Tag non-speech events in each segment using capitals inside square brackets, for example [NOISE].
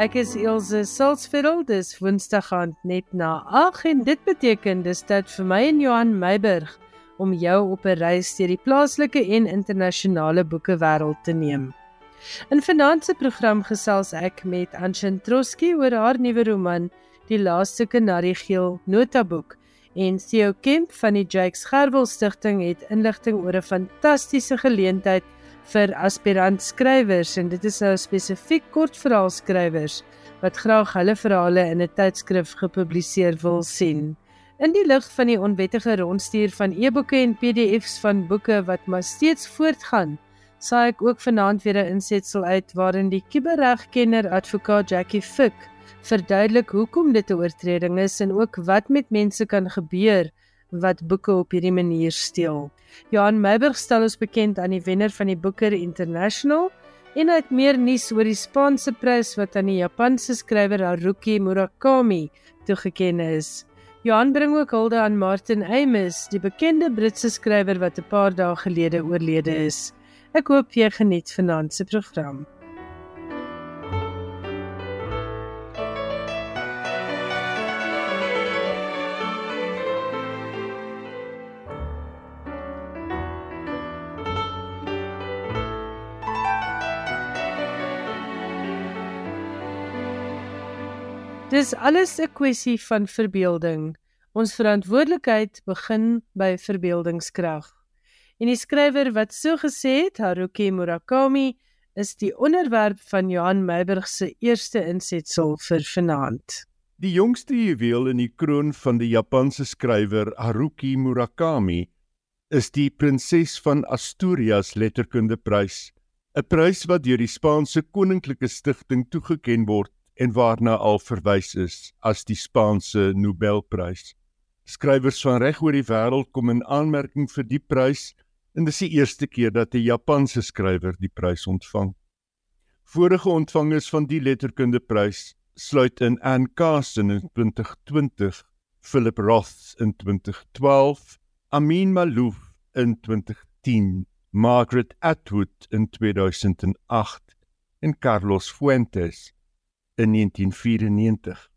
Ek is Elsje Salzveld, dis Woensdag aand net na 8 en dit beteken dis tyd vir my en Johan Meiburg om jou op 'n reis deur die plaaslike en internasionale boekewêreld te neem. In vanaand se program gesels ek met Anshin Troski oor haar nuwe roman, Die laaste kanariegeel notaboek en Theo Kemp van die Jakes Gerwel Stichting het inligting oor 'n fantastiese geleentheid vir aspirant skrywers en dit is nou spesifiek kortverhaalskrywers wat graag hulle verhale in 'n tydskrif gepubliseer wil sien. In die lig van die onwettige rondstuur van e-boeke en PDFs van boeke wat maar steeds voortgaan, saai ek ook vanaand weer 'n insetsel uit waarin die kiberregkenner advokaat Jackie Fick verduidelik hoekom dit 'n oortreding is en ook wat met mense kan gebeur wat boeke op hierdie manier steel. Johan Meiburg stel ons bekend aan die wenner van die Booker International en het meer nuus oor die Spaanse prys wat aan die Japanse skrywer Haruki Murakami toegekend is. Johan bring ook hulde aan Martin Amis, die bekende Britse skrywer wat 'n paar dae gelede oorlede is. Ek hoop jy geniet vanaand se program. Dis alles 'n kwessie van verbeelding. Ons verantwoordelikheid begin by verbeeldingskrag. En die skrywer wat so gesê het, Haruki Murakami, is die onderwerp van Johan Meiburg se eerste insetsel vir vanaand. Die jongste juweel in die kroon van die Japanse skrywer Haruki Murakami is die Prinses van Asturias Letterkundeprys, 'n prys wat deur die Spaanse Koninklike Stichting toegekend word en waarna al verwys is as die Spaanse Nobelprys. Skrywers van reg oor die wêreld kom in aanmerking vir die prys en dis die eerste keer dat 'n Japanse skrywer die prys ontvang. Vorige ontvangers van die letterkundeprys sluit in Anne Carson in 2020, Philip Roth in 2012, Amin Malouf in 2010, Margaret Atwood in 2008 en Carlos Fuentes in 1994.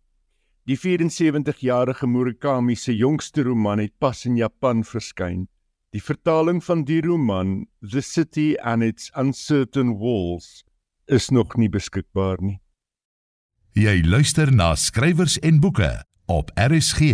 Die 74-jarige Murakami se jongste roman het pas in Japan verskyn. Die vertaling van die roman, The City and its Uncertain Walls, is nog nie beskikbaar nie. Jy luister na skrywers en boeke op RSG.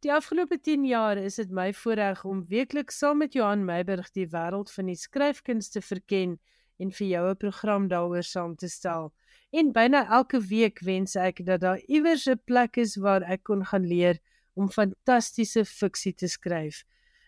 Die afgelope 10 jaar is dit my voorreg om weekliks saam met Johan Meiburg die wêreld van die skryfkunste verken en vir jou 'n program daaroor saam te stel. En byna elke week wens ek dat daar iewers 'n plek is waar ek kon gaan leer om fantastiese fiksie te skryf.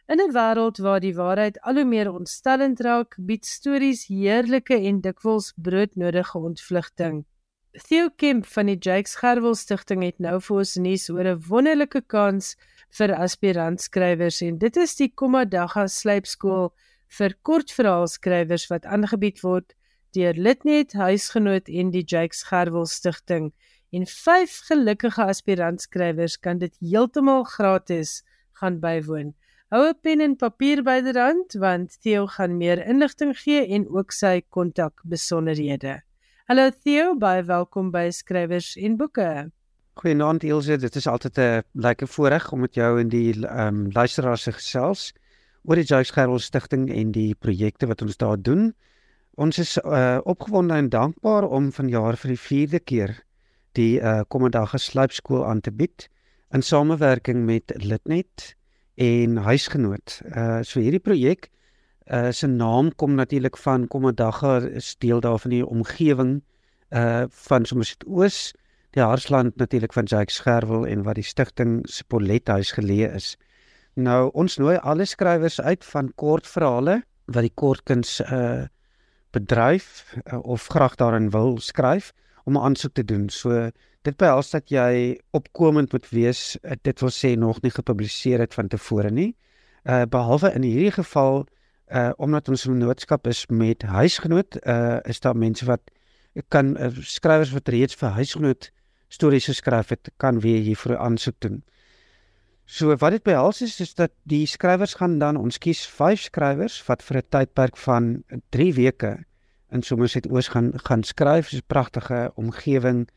In 'n wêreld waar die waarheid al hoe meer ontstellend raak, bied stories heerlike en dikwels broodnodige ontvlugting. Theo Kemp van die Jakes Gerwel Stichting het nou vir ons nuus oor 'n wonderlike kans vir aspirantskrywers en dit is die Komadaga Slypskool vir kortverhaalskrywers wat aangebied word deur Litnet Huisgenoot en die Jakes Gerwel Stichting en vyf gelukkige aspirantskrywers kan dit heeltemal gratis gaan bywoon. Hou 'n pen en papier byderhand want Theo gaan meer inligting gee en ook sy kontak besonderhede. Hallo Theo, baie welkom by Skrywers en Boeke. Goeienaand Elsje, dit is altyd 'n lekker voorreg om met jou in die ehm um, luisteraars se gesels oor die Jakes Gerwel Stichting en die projekte wat ons daar doen. Ons is uh, opgewonde en dankbaar om vanjaar vir die 4de keer die uh, Kommandag Geslypskool aan te bied in samewerking met Litnet en Huisgenoot. Uh so hierdie projek uh se naam kom natuurlik van Kommandag is deel daarvan die omgewing uh van soms dit oos die Harsland natuurlik van Jacques Scherwel en wat die stigting Spolet huis geleë is. Nou ons nooi alle skrywers uit van kortverhale wat die kortkuns uh bedryf uh, of graag daarin wil skryf om 'n aansoek te doen. So dit behels dat jy opkomend moet wees. Uh, dit wil sê nog nie gepubliseer het van tevore nie. Uh behalwe in hierdie geval uh omdat ons 'n noodskap is met huisgenoot, uh is daar mense wat kan uh, skrywers wat reeds vir huisgenoot stories geskryf het, kan weer hiervoor aansoek doen. So wat dit behels is is dat die skrywers gaan dan ons kies 5 skrywers wat vir 'n tydperk van 3 weke in Somerset Oos gaan gaan skryf. Dit is 'n pragtige omgewing,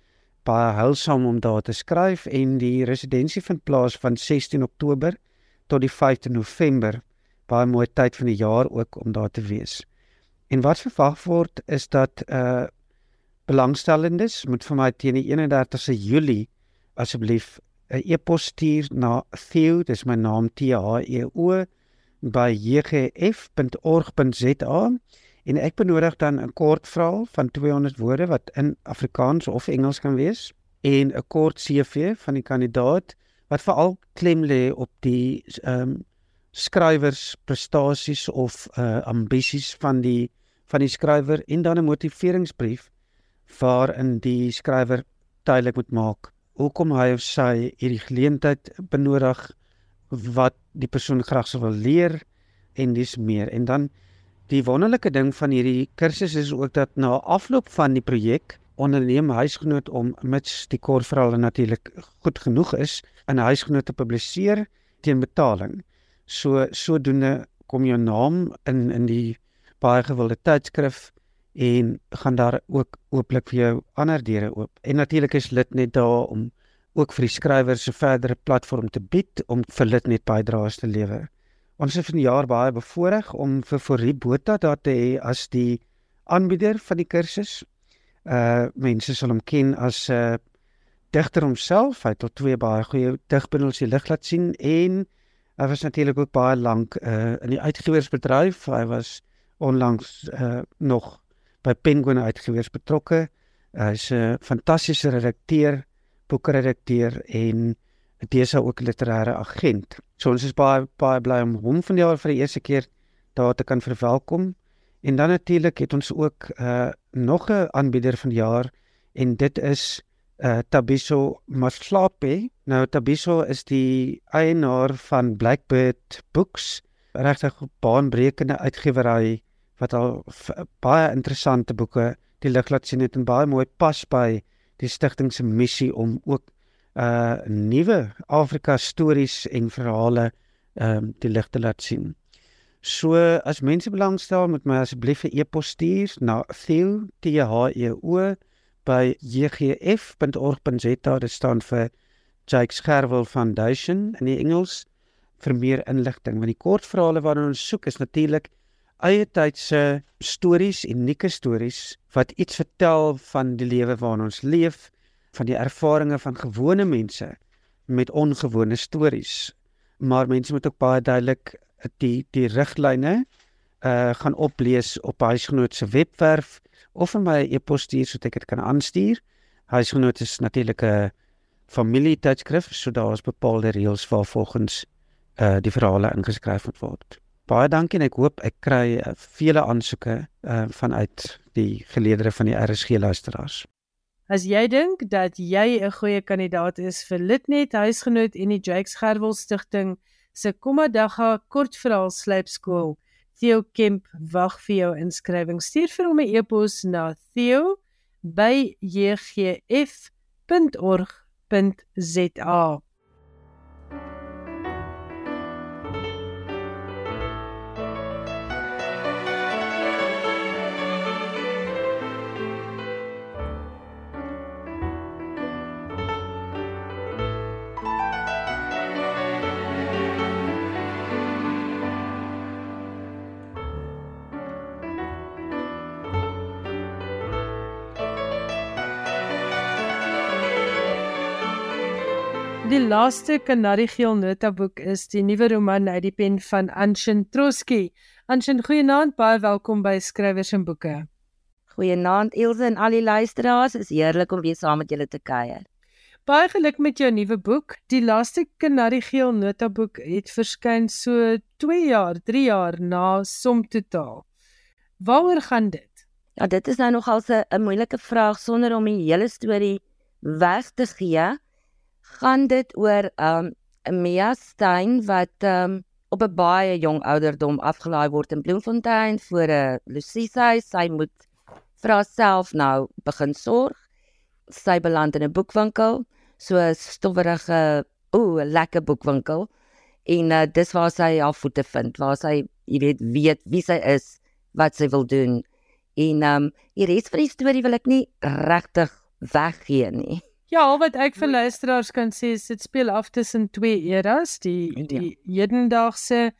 baie heilsaam om daar te skryf en die residensie vind plaas van 16 Oktober tot die 5de November. Baie mooi tyd van die jaar ook om daar te wees. En wat verwag word is dat uh belangstellendes moet vir my teen die 31ste Julie asseblief 'n e-pos stuur na Theo, dis my naam T H E O by jgf.org.za en ek benodig dan 'n kort verhaal van 200 woorde wat in Afrikaans of Engels kan wees en 'n kort CV van die kandidaat wat veral klem lê op die ehm um, skrywers prestasies of uh ambisies van die van die skrywer en dan 'n motiveringsbrief waarin die skrywer duidelik moet maak hoekom hy of sy hierdie geleentheid benodig wat die persoon graag sou wil leer en dis meer. En dan die wonderlike ding van hierdie kursus is ook dat na afloop van die projek onderneem huisgenoot om mits die kortverhale natuurlik goed genoeg is in 'n huisgenoot te publiseer teen betaling. So sodoende kom jou naam in in die baie gewilde tydskrif en gaan daar ook ooplik vir jou ander deure oop. En natuurlik is Litnet daar om ook vir die skrywers 'n verdere platform te bied om vir Litnet bydraes te lewer. Ons is vanjaar baie bevoorreg om vir Forie Botha daar te hê as die aanbieder van die kursus. Uh mense sal hom ken as 'n uh, digter homself. Hy het al twee baie goeie digbundels die lig laat sien en hy was natuurlik ook baie lank uh in die uitgewersbedryf. Hy was onlangs uh nog by Penguin uitgewers betrokke. Hy's 'n fantastiese redakteur, boekredakteur en desa ook literêre agent. So ons is baie baie bly om hom vanjaar vir die eerste keer daar te kan verwelkom. En dan natuurlik het ons ook uh nog 'n aanbieder van die jaar en dit is uh Tabiso Maslape. Nou Tabiso is die eienaar van Blackbird Books, regtig baanbrekende uitgewery wat al baie interessante boeke die lig laat sien het en baie mooi pas by die stigting se missie om ook uh nuwe Afrika stories en verhale ehm um, die lig te laat sien. So as mense belangstel met my asseblief 'n e-pos stuur na theo t h e by jgf.org.za dit staan vir Jake Scherwel Foundation in die Engels vir meer inligting want die kortverhale waarna ons soek is natuurlik eie tydse stories, unieke stories wat iets vertel van die lewe waarin ons leef, van die ervarings van gewone mense met ongewone stories. Maar mense moet ook baie duidelik die die riglyne uh gaan oplees op huisgenoot se webwerf of vir my e-pos stuur sodat ek dit kan aanstuur. Huisgenoot is natuurlik 'n familie tydskrif, so daar is bepaalde reëls waarvolgens uh die verhale ingeskryf moet word. Baie dankie en ek hoop ek kry uh, vele aansoeke uh, vanuit die geleedere van die RSG luisteraars. As jy dink dat jy 'n goeie kandidaat is vir Litnet huisgenoot en die Jakes Gerwel Stichting se Komadaga kortverhaal slypskool, Theo Kemp wag vir jou inskrywing. Stuur vir hom 'n e-pos na theo@jgf.org.za. Die laaste Kanariegeel notaboek is die nuwe roman uit die pen van Anshin Troski. Anshin, goeienaand, baie welkom by Skrywers en Boeke. Goeienaand Ilse en al die luisteraars, is heerlik om weer saam met julle te kuier. Baie geluk met jou nuwe boek. Die laaste Kanariegeel notaboek het verskyn so 2 jaar, 3 jaar na Som Totaal. Waaroor gaan dit? Ja, dit is nou nogal 'n moeilike vraag sonder om die hele storie weg te gee gaan dit oor um Mia Stein wat um op 'n baie jong ouderdom afgelaai word in Bloemfontein voor 'n Lucisa sy moet vir haarself nou begin sorg. Sy beland in 'n boekwinkel, so 'n stowwerige, ooh, lekker boekwinkel. En uh, dis waar sy haar voete vind, waar sy, jy weet, weet wie sy is, wat sy wil doen En um, die res van die storie wil ek nie regtig weggee nie. Ja, wat ek vir luisteraars kan sê is dit speel af tussen twee eras, die Ja. die hedendaagse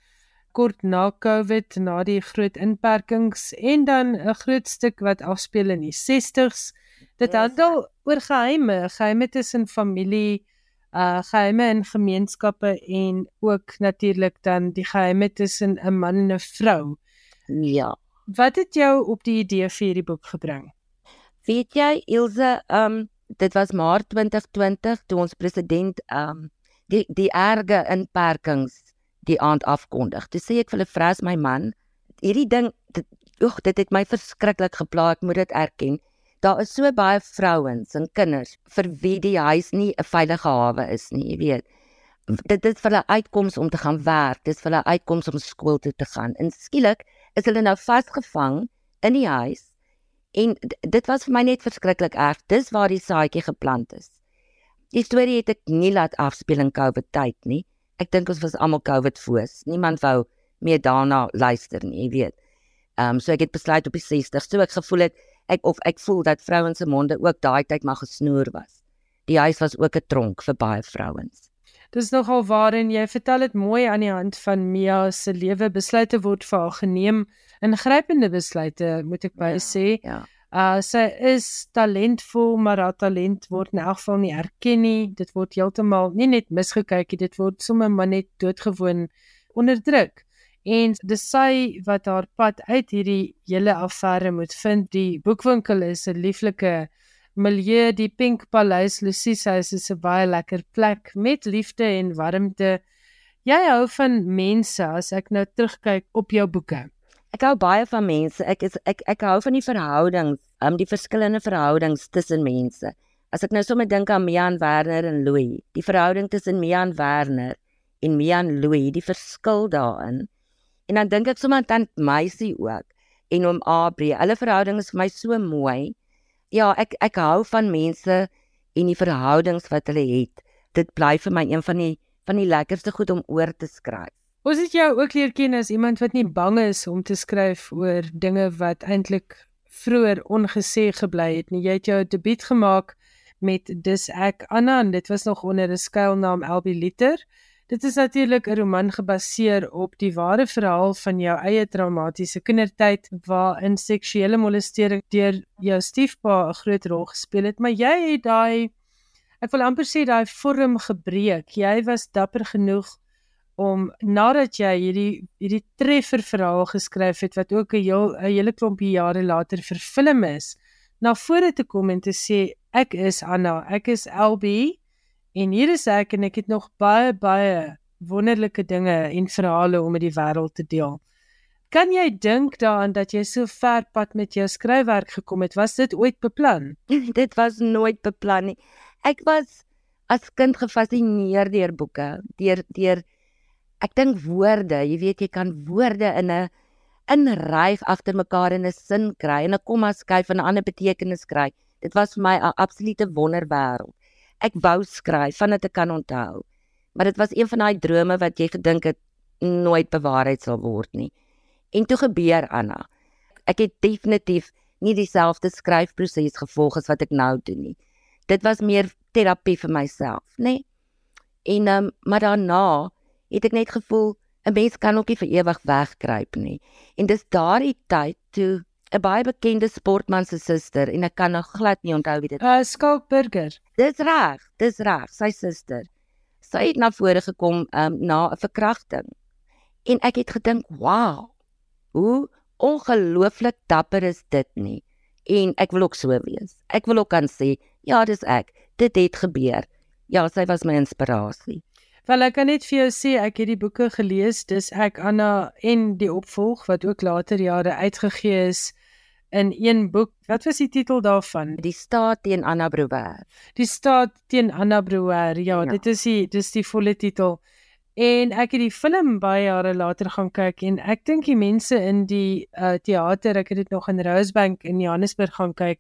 kort na Covid, na die groot inperkings en dan 'n groot stuk wat afspeel in die 60s. Dit handel oor geheime, geheime tussen familie, uh geheime in gemeenskappe en ook natuurlik dan die geheime tussen 'n man en 'n vrou. Ja. Wat het jou op die idee vir hierdie boek gebring? Weet jy Ilse, ehm um, dit was Maart 2020 toe ons president ehm um, die die erge inperkings die aand afkondig. Toe sê ek vir hulle vras my man, hierdie ding dit oeg, dit het my verskriklik gepla, ek moet dit erken. Daar is so baie vrouens en kinders vir wie die huis nie 'n veilige hawe is nie, jy weet. Dit is vir hulle uitkoms om te gaan werk, dis vir hulle uitkoms om skool toe te gaan. En skielik is hulle nou vasgevang in die huis En dit was vir my net verskriklik erg. Dis waar die saadjie geplant is. Die storie het ek nie laat afspeel in COVID tyd nie. Ek dink ons was almal COVID foos. Niemand wou meer daarna luister nie, jy weet. Ehm um, so ek het besluit op die 60, so ek gevoel het ek of ek voel dat vrouens se monde ook daai tyd maar gesnoer was. Die huis was ook 'n tronk vir baie vrouens. Dis nogal waarin jy vertel dit mooi aan die hand van Mia se lewe besluite word vir haar geneem, ingrypende besluite moet ek by Ja, sê. Ja. Uh sy is talentvol, maar haar talent word in elk geval nie erken nie. Dit word heeltemal nie net misgekyk nie, dit word sommer maar net doodgewoon onderdruk. En dis sy wat haar pad uit hierdie hele affære moet vind. Die boekwinkel is 'n lieflike milieu, die Pink Paleis Lucies House is 'n baie lekker plek met liefde en warmte. Jy hou van mense as ek nou terugkyk op jou boeke. Ek hou baie van mense. Ek is ek ek hou van die verhoudings, um die verskillende verhoudings tussen mense. As ek nou sommer dink aan Mian Werner en Louis, die verhouding tussen Mian Werner en Mian Louis, die verskil daarin. En dan dink ek sommer aan tant Meisie ook en oom Abri. Hulle verhouding is vir my so mooi. Ja, ek ek hou van mense en die verhoudings wat hulle het. Dit bly vir my een van die van die lekkerste goed om oor te skryf. Ons het jou ook leer ken as iemand wat nie bang is om te skryf oor dinge wat eintlik vroeër ongesê gebly het nie. Jy het jou debuut gemaak met Dis ek Anna en dit was nog onder 'n skuilnaam Elbie Liter. Dit is natuurlik 'n roman gebaseer op die ware verhaal van jou eie traumatiese kindertyd waarin seksuele molestering deur jou stiefpa 'n groot rol gespeel het, maar jy het daai ek wil amper sê daai vorm gebreek. Jy was dapper genoeg om nadat jy hierdie hierdie treffer verhaal geskryf het wat ook 'n heel 'n hele klompie jare later verfilm is, na vore te kom en te sê ek is Anna, ek is LB en hier is ek en ek het nog baie baie wonderlike dinge en verhale om met die wêreld te deel. Kan jy dink daaraan dat jy so ver pad met jou skryfwerk gekom het? Was dit ooit beplan? [LAUGHS] dit was nooit beplan nie. Ek was as kind gefassineer deur boeke, deur deur ek dink woorde, jy weet jy kan woorde in 'n inryg agter mekaar in 'n sin kry en 'n komma skuif en 'n ander betekenis kry. Dit was vir my 'n absolute wonderwêreld. Ek wou skryf van dit ek kan onthou. Maar dit was een van daai drome wat jy gedink het nooit bewaarheid sal word nie. En toe gebeur Anna. Ek het definitief nie dieselfde skryfproses gevolg as wat ek nou doen nie. Dit was meer terapie vir myself, nê? Nee? En um, maar daarna het ek net gevoel 'n mens kan ook nie vir ewig wegkruip nie. En dis daardie tyd toe 'n baie bekende sportman se suster en ek kan nog glad nie onthou wie dit Uh Skalk Burger. Dis reg, dis reg, sy suster. Sy het na vore gekom um, na 'n verkrachting. En ek het gedink, "Wow. Hoe ongelooflik dapper is dit nie?" En ek wil ook so wees. Ek wil ook kan sê, "Ja, dis ek. Dit het gebeur." Ja, sy was my inspirasie. Wel ek kan net vir jou sê ek het die boeke gelees, dis ek Anna en die opvolg wat ook later jare uitgegee is in een boek. Wat was die titel daarvan? Die staat teen Anna Brouwer. Die staat teen Anna Brouwer. Ja, Ja. dit is die dis die volle titel. En ek het die film baie jare later gaan kyk en ek dink die mense in die uh, teater, ek het dit nog in Rosebank in Johannesburg gaan kyk,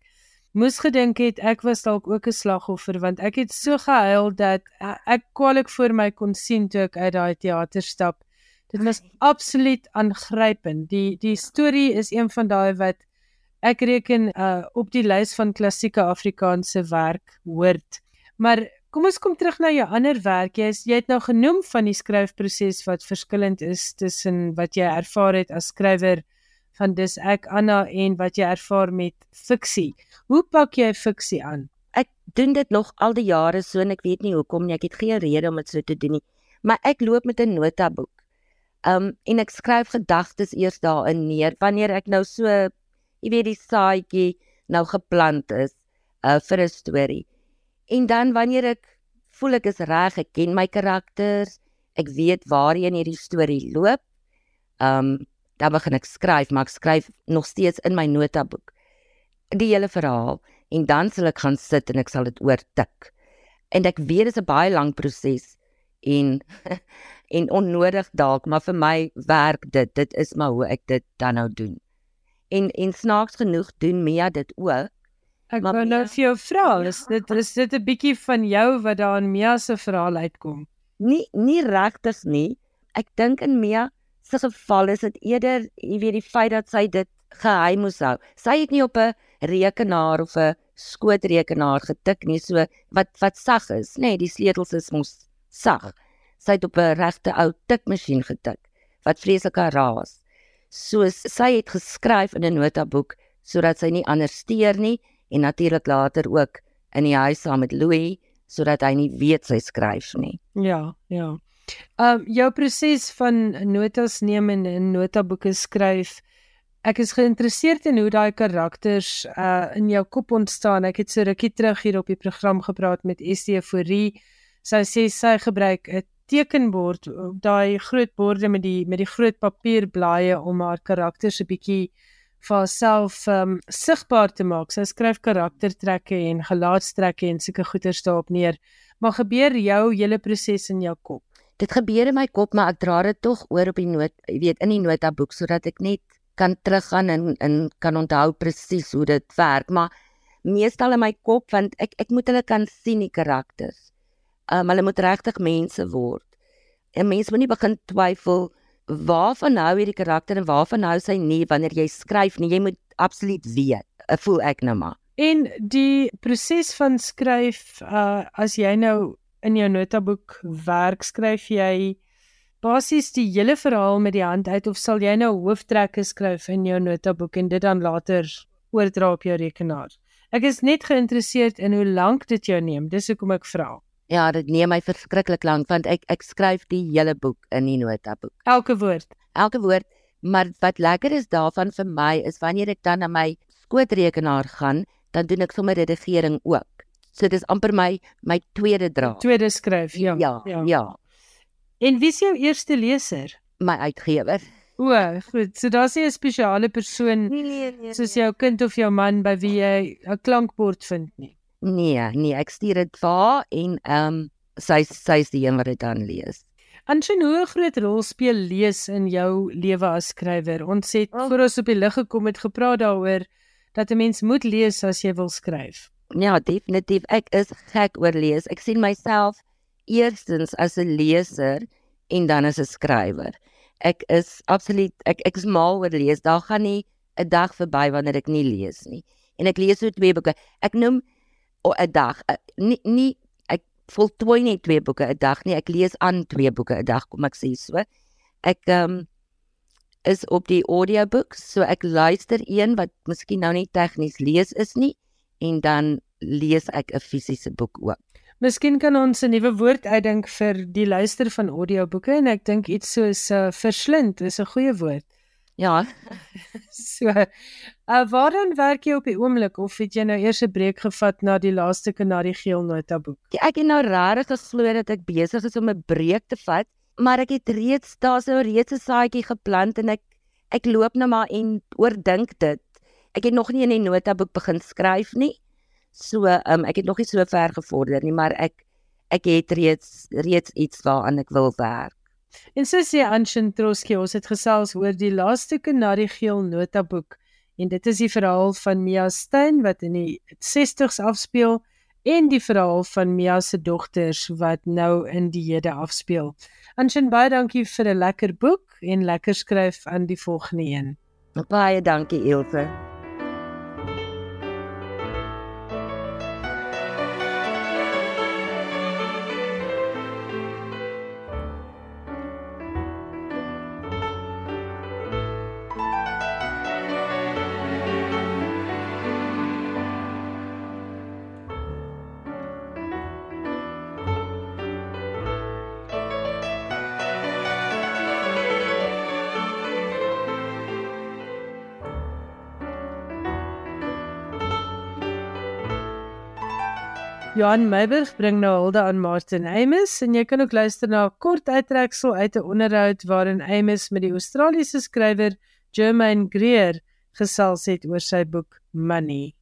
moes gedink het ek was dalk ook 'n slagoffer want ek het so gehuil dat uh, ek kwaliek voor my kon sien toe ek uit daai teater stap. Dit was absoluut aangrypend. Die die storie is een van daai wat ek reken uh op die lys van klassieke Afrikaanse werk hoort. Maar kom ons kom terug na jou ander werk. Jy is, jy het nou genoem van die skryfproses wat verskillend is tussen wat jy ervaar het as skrywer van dis ek Anna en wat jy ervaar met fiksie. Hoe pak jy fiksie aan? Ek doen dit nog al die jare so en ek weet nie hoekom nie. Ek het geen rede om dit so te doen nie. Maar ek loop met 'n notaboek. Um en ek skryf gedagtes eers daarin neer wanneer ek nou so jy weet die saadjie nou geplant is uh vir 'n storie. En dan wanneer ek voel ek is reg, ek ken my karakters, ek weet waarheen hierdie storie loop. Um dan begin ek skryf, maar ek skryf nog steeds in my notaboek die hele verhaal en dan sal ek gaan sit en ek sal dit oortik. En ek weet dit is 'n baie lang proses en [LAUGHS] en onnodig dalk, maar vir my werk dit. Dit is maar hoe ek dit dan nou doen. En en snaaks genoeg doen Mia dit ook. Ek Maar wou nou Mia- vir jou vra, is dit is dit 'n bietjie van jou wat daar in Mia se verhaal uitkom? Nie nie regtig nie. Ek dink in Mia se geval is dit eerder, jy weet, die feit dat sy dit geheim moes hou. Sy het nie op 'n rekenaar of 'n skootrekenaar getik nie, so wat wat sag is, nê, nee, die sleutels is mos sag. Sy het op 'n regte ou tikmasjien getik wat vreeslik raas. So sy het geskryf in 'n notaboek sodat sy nie ander steur nie en natuurlik later ook in die huis saam met Louis sodat hy nie weet sy skryf nie. Ja, ja. Ehm um, jou proses van notas neem en in notaboeke skryf. Ek is geïnteresseerd in hoe daai karakters uh in jou kop ontstaan. Ek het so rukkie terug hier op die program gepraat met Estie Fourie. Sy sê sy gebruik 'n tekenbord, daai groot borde met die met die groot papierblaaie om haar karakters 'n bietjie vir haarself um sigbaar te maak. Sy skryf karaktertrekke en gelaatstrekke en sulke goeters daarop neer. Maar gebeur jou hele proses in jou kop? Dit gebeur in my kop, maar ek dra dit tog oor op die noot, jy weet, in die notaboek sodat ek net kan teruggaan en en kan onthou presies hoe dit werk, maar meestal in my kop want ek ek moet hulle kan sien die karakters. Um hulle moet regtig mense word. En mense moet nie begin twyfel waarvan hou hierdie karakter en waarvan hou sy nie wanneer jy skryf nie. Jy moet absoluut weet. Ek voel ek nou maar. En die proses van skryf, uh as jy nou in jou notaboek werk, skryf jy basies die hele verhaal met die hand uit of sal jy nou hooftrekke skryf in jou notaboek en dit dan later oordra op jou rekenaar? Ek is net geïnteresseerd in hoe lank dit jou neem. Dis hoekom ek vra. Ja, dit neem my verskriklik lank want ek ek skryf die hele boek in die notaboek. Elke woord. elke woord. Maar wat lekker is daarvan vir my is wanneer ek dan na my skootrekenaar gaan, dan doen ek sommer redigering ook. So dis amper my my tweede draad. Tweede skryf, ja. ja, ja. ja, En wie is jou eerste leser? my uitgewer. O, goed. So daar's nie 'n spesiale persoon Nee, nee, nee. soos jou kind of jou man by wie jy 'n klankbord vind nie. Nee, nee, ek stuur dit vir haar en ehm um, sy sy's die een wat dit dan lees. Anshin, hoe 'n groot rol speel lees in jou lewe as skrywer? Ons het Oh. voor ons op die lig gekom het gepraat daaroor dat 'n mens moet lees as jy wil skryf. Ja, definitief. Ek is gek oor lees. Ek sien myself eerstens as 'n leser en dan as 'n skrywer. Ek is absoluut ek ek is mal oor lees. Daar gaan nie 'n dag verby wanneer ek nie lees nie. En ek lees so twee boeke. Ek noem 'n dag. eh, Nie nie ek voltooi nie twee boeke 'n dag nie. Ek lees aan twee boeke 'n dag, kom ek sê so. Ek ehm um, is op die audiobooks, so ek luister een wat miskien nou nie tegnies lees is nie en dan lees ek 'n fisiese boek ook. Miskien kan ons 'n nuwe woord uitdink vir die luister van audioboeke en ek dink iets soos uh, verslind is 'n goeie woord. Ja, [LAUGHS] So, uh, waaraan werk jy op die oomblik of het jy nou eers 'n breek gevat na die laaste kanarie geel notaboek? ek het nou regtig geglo dat ek besig is om 'n breek te vat, maar ek het reeds daar's nou reeds 'n saadjie geplant en ek ek loop nou maar en oordink dit. Ek het nog nie in die notaboek begin skryf nie. So, um, ek het nog nie so ver gevorder nie, maar ek ek het reeds reeds iets waaraan ek wil werk. En so sê Anshin Troski, ons het gesels oor die laaste kanarie geel notaboek en dit is die verhaal van Mia Stein wat in die 60s afspeel en die verhaal van Mia se dogters wat nou in die hede afspeel. Anshin baie dankie vir 'n lekker boek en lekker skryf aan die volgende een. Baie dankie Ilse. Johan Meiburg bring nou hulde aan Martin Amis en jy kan ook luister na 'n kort uittreksel uit 'n onderhoud waarin Amis met die Australiese skrywer Germaine Greer gesels het oor sy boek Money.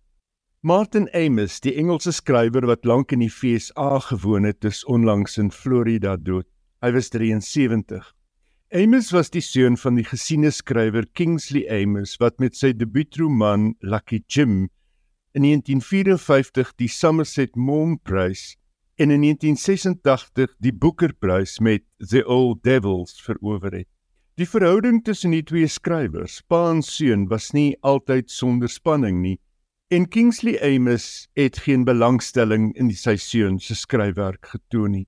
Martin Amis, die Engelse skrywer wat lank in die FSA gewoon het, is onlangs in Florida dood. Hy was 73. Amos was die seun van die gesiene skrywer Kingsley Amos wat met sy debuutroman Lucky Jim in 1954 die Somerset Maugham Prys en in 1986 die Booker Prys met The Old Devils verower het. Die verhouding tussen die twee skrywers, pa en seun, was nie altyd sonder spanning nie. En Kingsley Amos het geen belangstelling in sy seun se skryfwerk getoon nie.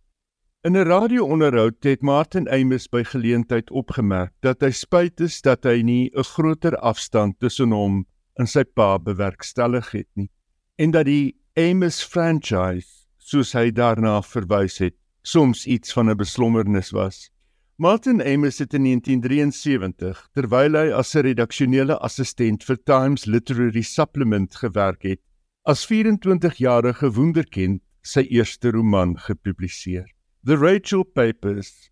In 'n radio-onderhoud het Martin Amos by geleentheid opgemerk dat hy spyt is dat hy nie 'n groter afstand tussen hom in sy pa bewerkstellig het nie en dat die Amos franchise soos hy daarna verwys het soms iets van 'n beslommernis was. Martin Amos het in 1973 terwyl hy as 'n redaksionele assistent vir Times Literary Supplement gewerk het, as 24-jarige wonderkind sy eerste roman gepubliseer. The Rachel Papers,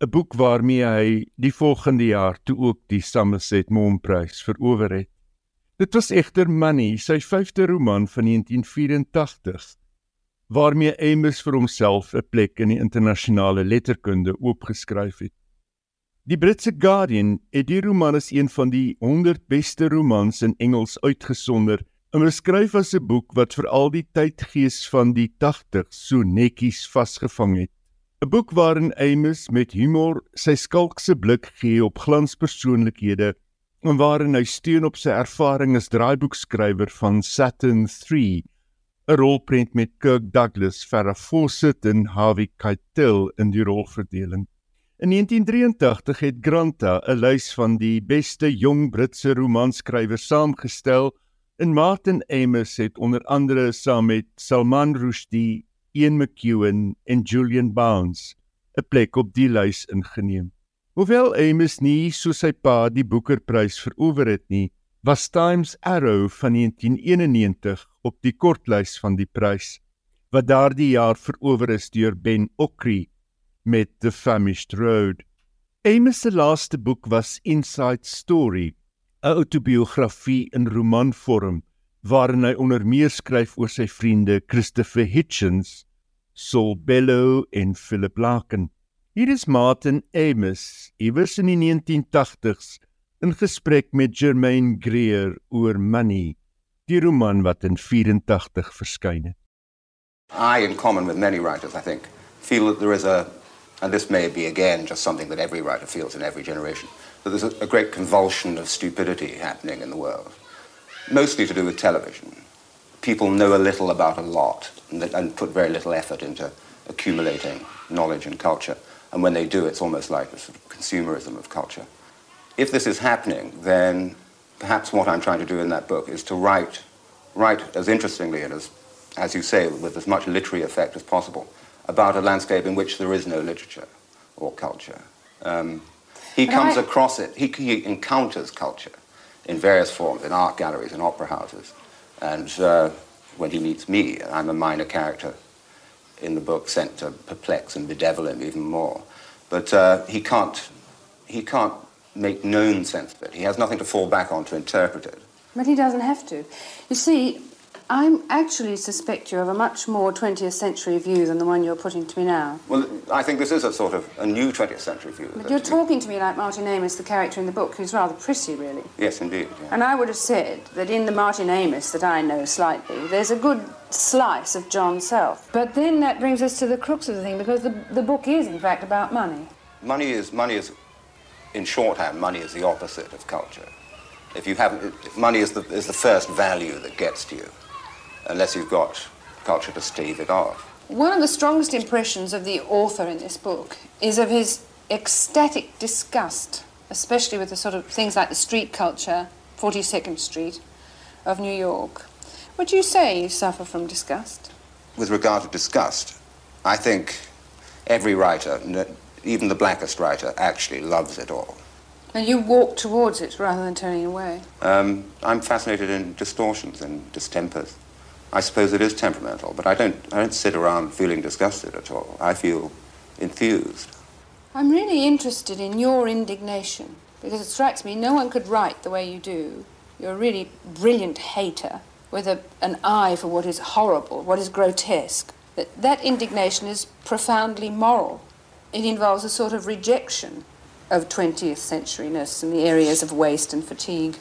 'n boek waarmee hy die volgende jaar toe ook die Somerset Maugham Prys verower het. Dit was egter Money, sy vyfde roman van 1984, waarmee Amos vir homself 'n plek in die internasionale letterkunde oopgeskryf het. Die Britse Guardian het die roman as een van die 100 beste romans in Engels uitgesonder en beskryf as 'n boek wat vir al die tydgees van die 80s so netjies vasgevang het. 'n Boek waarin Amos met humor sy skalkse blik gee op glanspersoonlikhede en waarin hy steun op sy ervaring as draaiboekskrywer van Saturn 3, 'n rolprent met Kirk Douglas, Farrah Fawcett en Harvey Keitel in die rolverdeling. In 1983 het Granta 'n lys van die beste jong Britse romanskrywers saamgestel en Martin Amis het onder andere saam met Salman Rushdie, Ian McEwan en Julian Barnes 'n plek op die lys ingeneem. Hoewel Amos nie so sy pa die Booker-prys verower het nie, was Times Arrow van 1991 op die kortlys van die prys wat daardie jaar verower is deur Ben Okri met The Famished Road. Amos se laaste boek was Inside Story, 'n autobiografie in romanvorm waarin hy onder meer skryf oor sy vriende Christopher Hitchens, Saul Bellow en Philip Larkin. Hier is Martin Amos, iewers in die 1980s, in gesprek met Germaine Greer oor Money, die roman wat in 84 verskyn het. I, in common with many writers, I think, feel that there is a, and this may be again just something that every writer feels in every generation, that there's a, a great convulsion of stupidity happening in the world, mostly to do with television. People know a little about a lot and, and put very little effort into accumulating knowledge and culture. And when they do, it's almost like a sort of consumerism of culture. If this is happening, then perhaps what I'm trying to do in that book is to write, write as interestingly and as, as you say, with as much literary effect as possible about a landscape in which there is no literature or culture. Um, he but comes I... across it, he, he, encounters culture in various forms, in art galleries and opera houses. And uh, when he meets me, I'm a minor character in the book sent to perplex and bedevil him even more. But uh, he can't he can't make known sense of it. He has nothing to fall back on to interpret it. But he doesn't have to. You see, I actually suspect you of a much more 20th century view than the one you're putting to me now. Well, I think this is a sort of a new 20th century view. But you're talking to me like Martin Amis, the character in the book, who's rather pretty, really. Yes, indeed. Yeah. And I would have said that in the Martin Amis that I know slightly, there's a good slice of John Self. But then that brings us to the crux of the thing, because the, the book is, in fact, about money. Money is, money is, in shorthand, money is the opposite of culture. If you have, money is the, is the first value that gets to you unless you've got culture to stave it off. One of the strongest impressions of the author in this book is of his ecstatic disgust, especially with the sort of things like the street culture, 42nd Street of New York. Would you say you suffer from disgust? With regard to disgust, I think every writer, even the blackest writer, actually loves it all. And you walk towards it rather than turning away? Um, I'm fascinated in distortions and distempers I suppose it is temperamental, but I don't, I don't sit around feeling disgusted at all. I feel enthused. I'm really interested in your indignation because it strikes me no one could write the way you do. You're a really brilliant hater with a, an eye for what is horrible, what is grotesque. That, that indignation is profoundly moral. It involves a sort of rejection of 20th centuryness and the areas of waste and fatigue.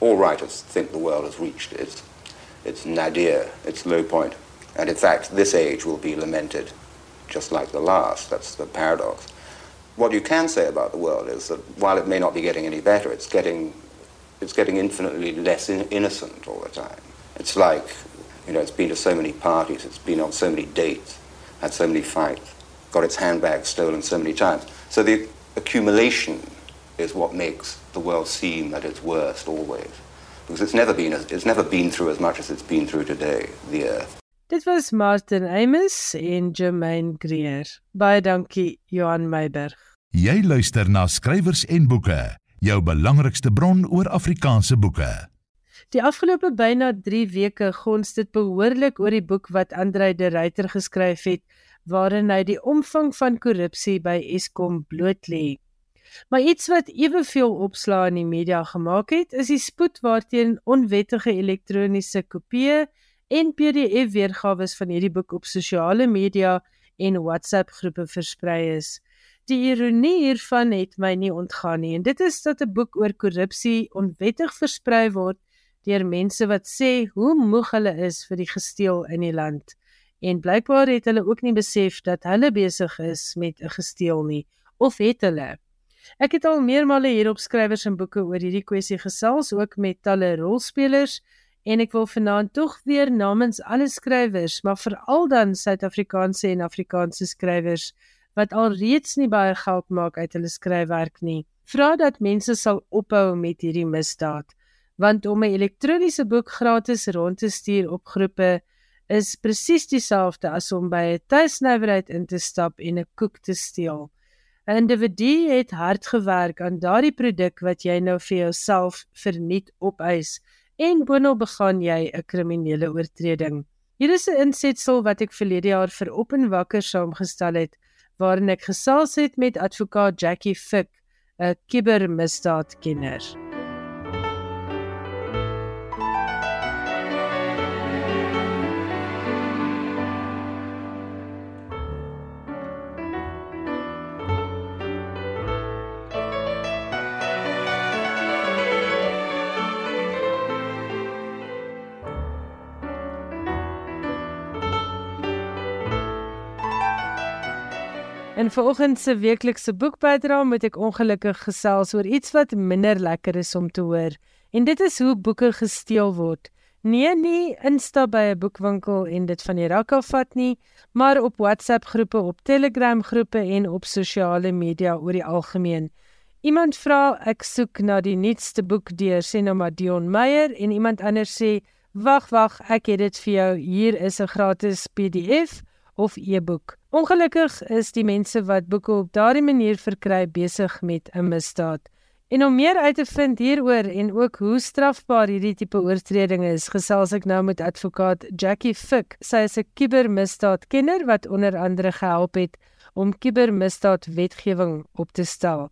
All writers think the world has reached its, its nadir, its low point. And in fact, this age will be lamented just like the last. That's the paradox. What you can say about the world is that while it may not be getting any better, it's getting, it's getting infinitely less in- innocent all the time. It's like, you know, it's been to so many parties, it's been on so many dates, had so many fights, got its handbag stolen so many times. So the accumulation is what makes the world seem at its worst always. Because it's never been, it's never been through as much as it's been through today, the earth. Dit was Martin Amos en Jermaine Greer. Baie dankie Johan Meiberg. Jy luister na skrywers en boeke, jou belangrikste bron oor Afrikaanse boeke. Die afgelope byna 3 weke gons dit behoorlik oor die boek wat Andrei de Ruyter geskryf het waarin hy die omvang van korrupsie by Eskom blootlê. Maar iets wat eweveel opslaa in die media gemaak het, is die spoed waarteen onwettige elektroniese kopieë en PDF weergawe van hierdie boek op sosiale media en WhatsApp groepe versprei is. Die ironie hiervan het my nie ontgaan nie en dit is dat 'n boek oor korrupsie onwettig versprei word deur mense wat sê hoe moeg hulle is vir die gesteel in die land. En blykbaar het hulle ook nie besef dat hulle besig is met 'n gesteel nie of het hulle. Ek het al meermale hier op skrywers en boeke oor hierdie kwessie gesels ook met talle rolspelers en ek wil vanaand tog weer namens alle skrywers, maar veral dan Suid-Afrikaanse en Afrikaanse skrywers wat alreeds nie baie geld maak uit hulle skryfwerk nie, vra dat mense sal ophou met hierdie misdaad, want om 'n elektroniese boek gratis rond te stuur op groepe is presies dieselfde as om by 'n tuisnywerheid in te stap en 'n koek te steel. 'n Individu het hard gewerk aan daardie produk wat jy nou vir jouself verniet opeis en boonop begaan jy 'n kriminele oortreding. Hier is 'n insetsel wat ek verlede jaar vir Op en Wakker saamgestel het waarin ek gesels het met advokaat Jackie Fick, 'n kubermisdaadkenner. In vanoggend se weeklikse boekbydra moet ek ongelukkig gesels oor iets wat minder lekker is om te hoor. En dit is hoe boeke gesteel word. Nee, nie instap by 'n boekwinkel en dit van die rak af vat nie, maar op WhatsApp groepe, op Telegram groepe en op sosiale media oor die algemeen. Iemand vra ek soek na die nuutste boek deur sê nou maar Dion Meyer en iemand anders sê wag wag ek het dit vir jou hier is 'n gratis PDF of e-boek. Ongelukkig is die mense wat boeke op daardie manier verkry besig met 'n misdaad. En om meer uit te vind hieroor en ook hoe strafbaar hierdie tipe oortredinge is, gesels ek nou met advokaat Jackie Fick. Sy is 'n kubermisdaadkenner wat onder andere gehelp het om kubermisdaadwetgewing op te stel.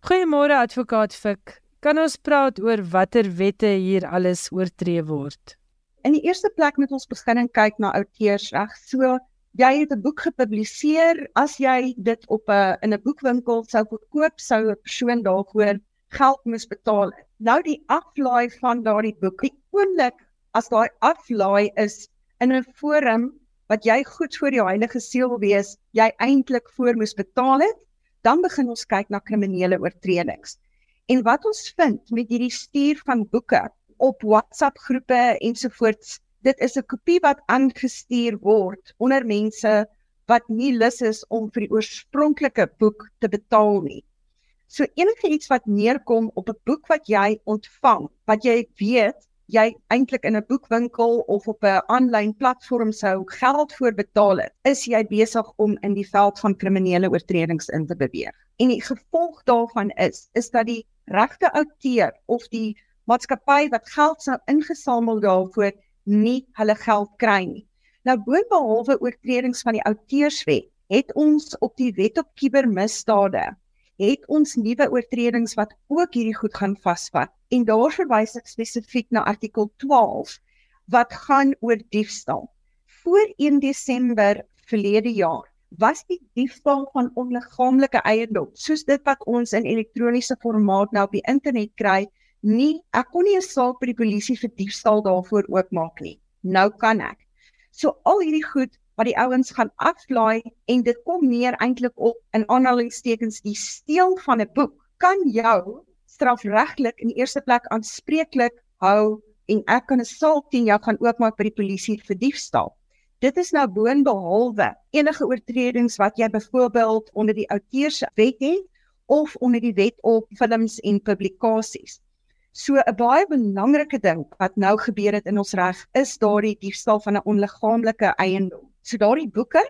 Goeiemôre advokaat Fick. Kan ons praat oor watter wette hier alles oortree word? In die eerste plek moet ons begin en kyk na outeursreg. So jy het 'n boek gepubliseer, as jy dit op 'n in 'n boekwinkel sou verkoop, sou 'n persoon daarvoor geld moes betaal. Nou die aflaai van daardie boek, die oomblik as daai aflaai is in 'n forum wat jy goed voor die heilige siel wil wees, jy eintlik voor moes betaal het, dan begin ons kyk na kriminele oortredings. En wat ons vind met hierdie stuur van boeke op WhatsApp groepe ensovoorts dit is 'n kopie wat aangestuur word onder mense wat nie lus is om vir die oorspronklike boek te betaal nie. So enige iets wat neerkom op 'n boek wat jy ontvang, wat jy weet jy eintlik in 'n boekwinkel of op 'n aanlyn platform sou geld voor betaal het, is jy besig om in die veld van kriminele oortredings in te beweeg. En die gevolg daarvan is is dat die regte outeur of die maatskappy wat geld sou ingesamel daarvoor nie hulle geld kry nie. Nou boonbehalwe oortredings van die outeurswet, het ons op die wet op kubermisdade het ons nuwe oortredings wat ook hierdie goed gaan vasvat. En daar verwys ek spesifiek na artikel 12 wat gaan oor diefstal. Voor 1 Desember verlede jaar was die diefstal van onliggaamlike eiendom, soos dit wat ons in elektroniese formaat nou op die internet kry, nie ek kon nie 'n saak by die polisie vir diefstal daarvoor oopmaak nie. Nou kan ek. So al hierdie goed wat die ouens gaan aflaai en dit kom neer eintlik op in aanhalingstekens die steel van 'n boek kan jou strafregtelik in die eerste plek aanspreeklik hou en ek kan 'n saak teen jou gaan oopmaak by die polisie vir diefstal. Dit is nou boonbehalwe enige oortredings wat jy byvoorbeeld onder die outeurswet het of onder die wet op films en publikasies. So 'n baie belangrike ding wat nou gebeur het in ons reg is daardie diefstal van 'n onliggaamlike eiendom. So daardie boeke,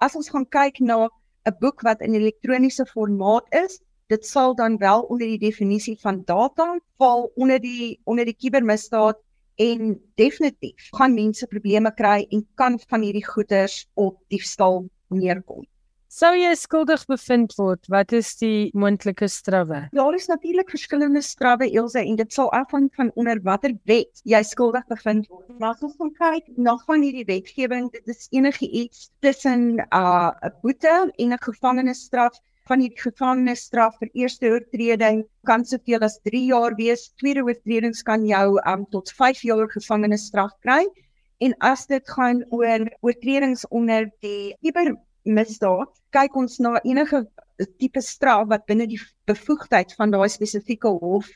as ons gaan kyk na 'n boek wat in elektroniese formaat is, dit sal dan wel onder die definisie van data val onder die onder die kubermisdaad en definitief gaan mense probleme kry en kan van hierdie goederes op diefstal neerkom. Sou jy skuldig bevind word, wat is die moontlike strawwe? Daar is natuurlik verskillende strawwe Elsje en dit sal afhang van onder watter wet jy skuldig bevind word. Maar as ons kyk na van hierdie wetgewing, dit is enige iets tussen 'n uh, boete en 'n gevangenisstraf van die gevangenisstraf vir eerste oortreding kan soveel as 3 jaar wees. Tweede oortredings kan jou um, tot 5 jaar gevangenisstraf kry. En as dit gaan oor oortredings onder die kiber misdaad, kyk ons na enige tipe straf wat binne die bevoegdheid van daai spesifieke hof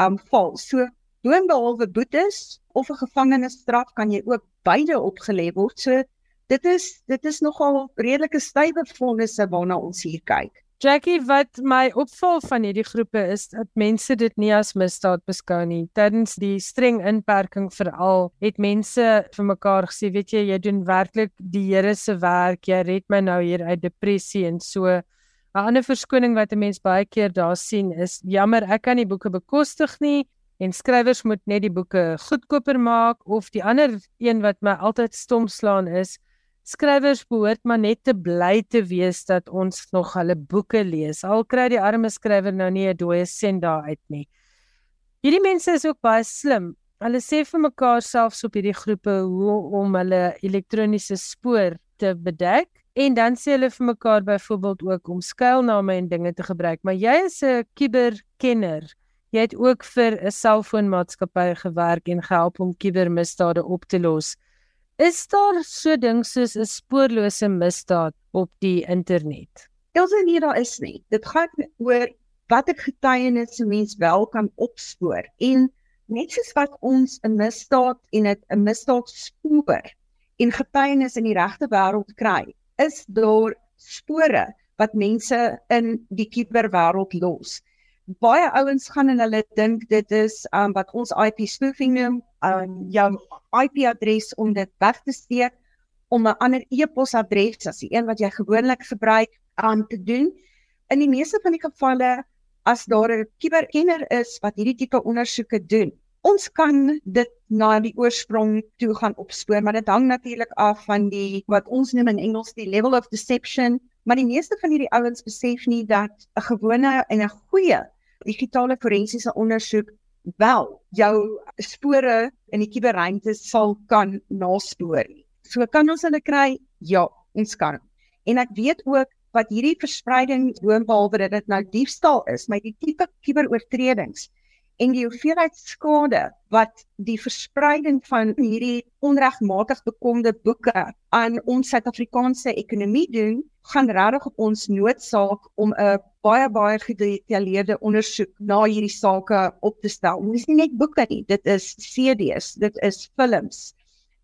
um val. So boonbehalwe boetes of 'n gevangenisstraf kan jy ook beide opgelê word. So dit is dit is nogal redelike stywe vonnisse waarna ons hier kyk. Jackie, wat my opval van hierdie groepe is dat mense dit nie as misdaad beskou nie. Tydens die streng inperking veral het mense vir mekaar gesê, weet jy, jy doen werklik die Here se werk. Jy red my nou hier uit depressie en so. 'n Ander verskoning wat 'n mens baie keer daar sien is, jammer, ek kan nie boeke bekostig nie en skrywers moet net die boeke goedkoper maak of die ander een wat my altyd stom slaan is Skrywers behoort maar net te bly te wees dat ons nog hulle boeke lees. Al kry die arme skrywer nou nie 'n dooie sent daar uit nie. Hierdie mense is ook baie slim. Hulle sê vir mekaar selfs op hierdie groepe hoe om hulle elektroniese spoor te bedek en dan sê hulle vir mekaar byvoorbeeld ook om skuilname en dinge te gebruik. Maar jy is 'n kuberkenner. Jy het ook vir 'n selfoonmaatskappy gewerk en gehelp om kubermisdade op te los. Is daar so ding soos 'n spoorlose misdaad op die internet? Elsje nie daar is nie. Dit gaan oor watter getuienis 'n mens wel kan opspoor en net soos wat ons 'n misdaad en 'n misdaad spoor en getuienis in die regte wêreld kry, is daar spore wat mense in die kuberwêreld los baie ouens gaan en hulle dink dit is um wat ons IP spoofing noem, um jou IP adres om dit weg te steek om 'n ander e-posadres as die een wat jy gewoonlik gebruik aan te doen. In die meeste van die gevalle as daar 'n kuberkenner is wat hierdie tipe ondersoeke doen, ons kan dit na die oorsprong toe gaan opspoor, maar dit hang natuurlik af van die wat ons noem in Engels die level of deception Maar die meeste van hierdie ouens besef nie dat 'n gewone en 'n goeie digitale forensiese ondersoek wel jou spore in die kuberruimte sal kan naspoor. So kan ons hulle kry? Ja, ons kan. En ek weet ook wat hierdie verspreiding boonbehalwe dat dit nou diefstal is, maar die tipe kuberoortredings en die hoeveelheid skade wat die verspreiding van hierdie onregmatig bekomde boeke aan ons Suid-Afrikaanse ekonomie doen, gaan regtig op ons noodsaak om 'n baie baie gedetailleerde ondersoek na hierdie sake op te stel. Dit is nie net boeke nie, dit is CD's, dit is films.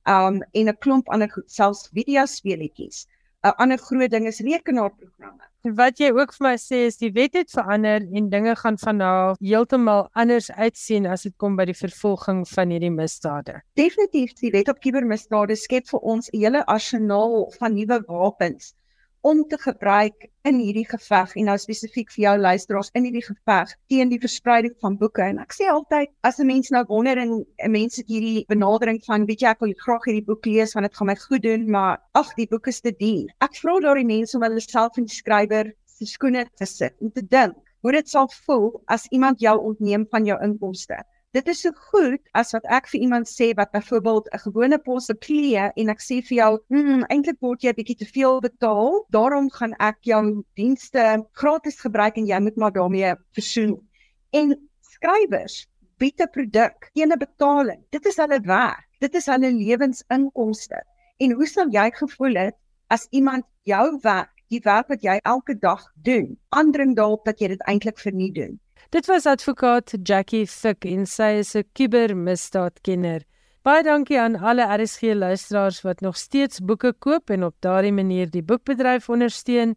Um en 'n klomp ander goed, selfs videospeletjies. 'n Ander groot ding is rekenaarprogramme. Wat jy ook vir my sê is die wet het verander en dinge gaan van nou heeltemal anders uitsien as dit kom by die vervolging van hierdie misdade. Definitief die wet op kubermisdade skep vir ons 'n hele arsenaal van nuwe wapens om te gebruik in hierdie geveg en nou spesifiek vir jou luisteraars in hierdie geveg teen die verspreiding van boeke. En ek sê altyd as 'n mens nou wonder en 'n mens het hierdie benadering van weet jy ek wil graag hierdie boek lees want dit gaan my goed doen maar ag die boek is te duur. Ek vra daardie mense om hulle self in die skrywer se skoene te sit en te dink hoe dit sal voel as iemand jou ontneem van jou inkomste Dit is so goed as wat ek vir iemand sê wat byvoorbeeld 'n gewone pos klee en ek sê vir jou, "Hm, eintlik word jy 'n bietjie te veel betaal, daarom gaan ek jou dienste gratis gebruik en jy moet maar daarmee versoen." En skrywers bied 'n produk teen 'n betaling. Dit is hulle werk. Dit is hulle lewensinkomste. En hoe sou jy gevoel het as iemand jou werk, die werk wat jy elke dag doen, aandring daarop dat jy dit eintlik vir nie doen? Dit was advokaat Jackie Fick en sy is 'n kubermisdaadkenner. Baie dankie aan alle RSG luisteraars wat nog steeds boeke koop en op daardie manier die boekbedryf ondersteun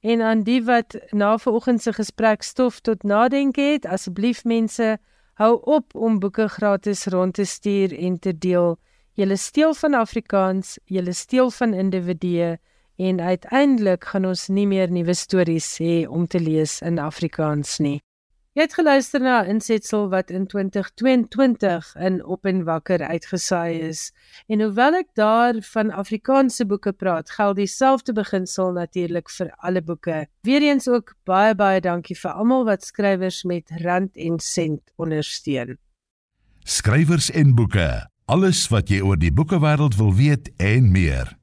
en aan die wat na vanoggend se gesprek stof tot nadenke het. Asseblief mense, hou op om boeke gratis rond te stuur en te deel. Julle steel van Afrikaans, julle steel van individue en uiteindelik gaan ons nie meer nuwe stories hê om te lees in Afrikaans nie. Jy het geluister na 'n insetsel wat in 2022 in Op en Wakker uitgesaai is. En hoewel ek daar van Afrikaanse boeke praat, geld dieselfde beginsel natuurlik vir alle boeke. Weereens ook baie baie dankie vir almal wat skrywers met rand en sent ondersteun. Skrywers en boeke. Alles wat jy oor die boekewêreld wil weet en meer.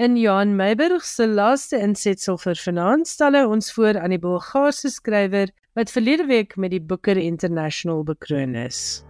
In Johan Meiburg se laaste insetsel vir vanaand stel hy ons voor aan die Bulgaarse skrywer wat verlede week met die Booker International bekroon is.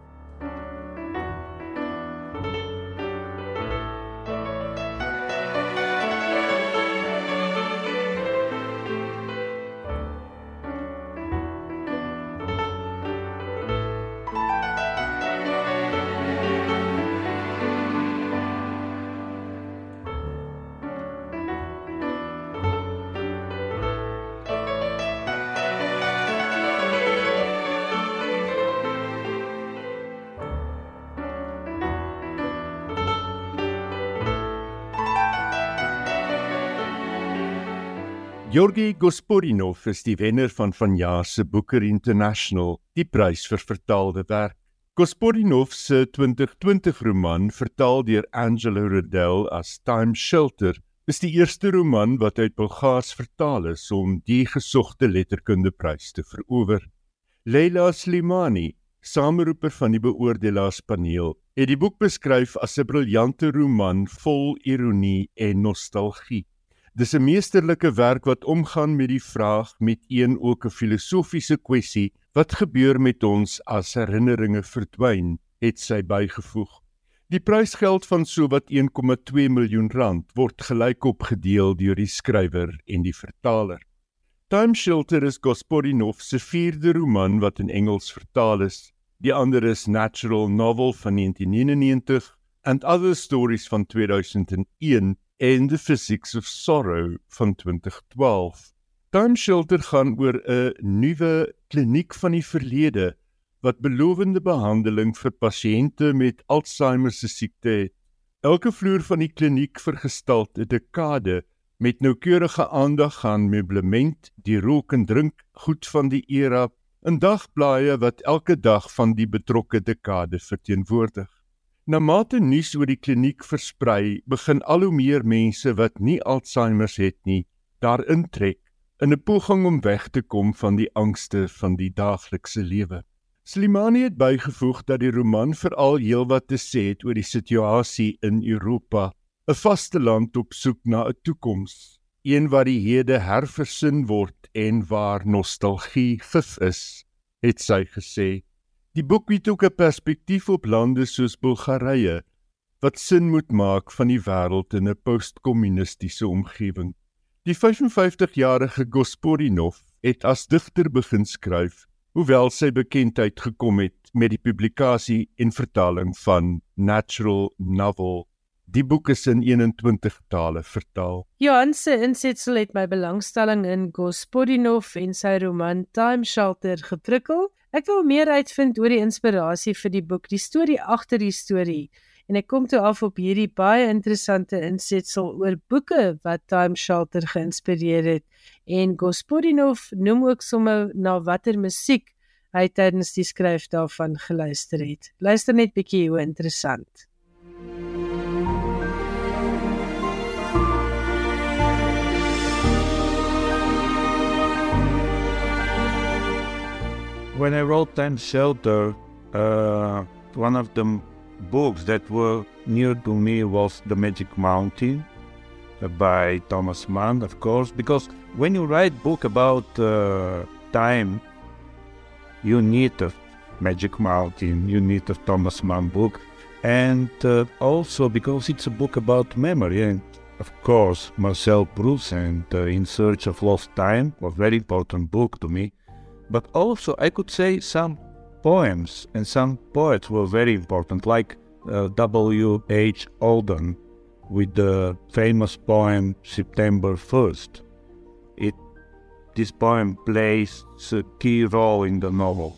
Georgi Gospodinov is die wenner van vanjaar se Booker International, die prys vir vertaalde werk. Gospodinov se 2020 roman, vertaal deur Angelo Rodel as Time Shelter, is die eerste roman wat uit Bulgaars vertaal is om die gesogte letterkundeprys te verower. Leila Slimani, sameroeper van die beoordelaarspaneel, het die boek beskryf as 'n briljante roman vol ironie en nostalgie. Dis 'n meesterlike werk wat omgaan met die vraag met een ook 'n filosofiese kwessie wat gebeur met ons as herinneringe verdwyn, het sy bygevoeg. Die prysgeld van sowat 1,2 miljoen rand word gelykop gedeel deur die skrywer en die vertaler. Time Shelter is Gospodinov se vierde roman wat in Engels vertaal is. Die ander is Natural Novel van 1999 and Other Stories van 2001 en The Physics of Sorrow van 2012. Time Shelter gaan oor 'n nuwe kliniek van die verlede wat belovende behandeling vir pasiënte met Alzheimer se siekte het. Elke vloer van die kliniek vergestalt 'n dekade met noukeurige aandag aan meublement, die rook en drink goed van die era, en dagblaaie wat elke dag van die betrokke dekade verteenwoordig. Na mate nuus oor die kliniek versprei, begin al hoe meer mense wat nie Alzheimer het nie, daar intrek in 'n poging om weg te kom van die angste van die daaglikse lewe. Slimani het bygevoeg dat die roman veral heelwat te sê het oor die situasie in Europa, 'n vaste land op soek na 'n toekoms, een waar die hede herversin word en waar nostalgie gif is, het sy gesê. Die boek bied ook 'n perspektief op lande soos Bulgarië wat sin moet maak van die wêreld in 'n postkommunistiese omgewing. Die 55-jarige Gospodinov het as digter begin skryf, hoewel sy bekendheid gekom het met die publikasie en vertaling van Natural Novel. Die boek is in 21 tale vertaal. Johan se insetsel het my belangstelling in Gospodinov en sy roman Time Shelter geprikkel Ek wil meer uitvind oor die inspirasie vir die boek, die storie agter die storie en ek kom toe af op hierdie baie interessante insetsel oor boeke wat Time Shelter geïnspireer het en Gospodinov noem ook sommer na watter musiek hy tydens die skryf daarvan geluister het. Luister net bietjie hoe interessant. When I wrote Time Shelter, uh, one of the books that were near to me was The Magic Mountain uh, by Thomas Mann, of course, because when you write book about uh, time, you need a Magic Mountain, you need a Thomas Mann book, and uh, also because it's a book about memory, and of course Marcel Proust and uh, In Search of Lost Time was very important book to me, but also I could say some poems and some poets were very important, like uh, W. H. Auden with the famous poem September 1st. It, this poem plays a key role in the novel.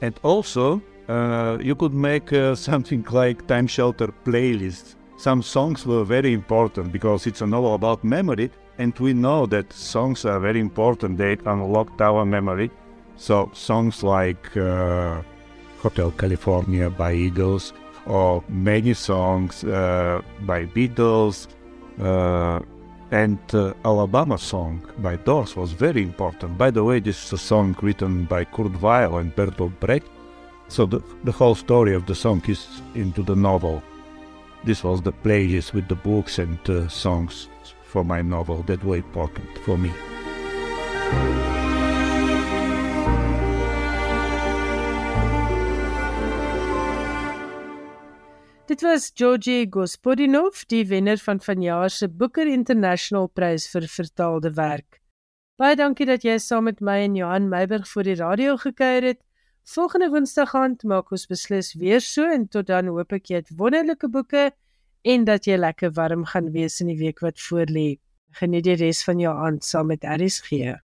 And also, uh, you could make uh, [LAUGHS] something like Time Shelter playlist. Some songs were very important because it's a novel about memory, and we know that songs are very important. They unlock our memory. So songs like uh, Hotel California by Eagles, or many songs uh, by Beatles, uh, and uh, Alabama song by Doors was very important. By the way, this is a song written by Kurt Weill and Bertolt Brecht. So the, the whole story of the song is into the novel. This was the playlist with the books and uh, songs for my novel that were important for me. Dit was Georgie Gospodinov, die wenner van vanjaar se Booker International Prys vir vertaalde werk. Baie dankie dat jy saam met my en Johan Meiburg vir die radio gekuier het. Volgende Woensdag aand maak ons beslis weer so en tot dan hoop ek jy het wonderlike boeke en dat jy lekker warm gaan wees in die week wat voorlê. Geniet die res van jou aand saam met RSG.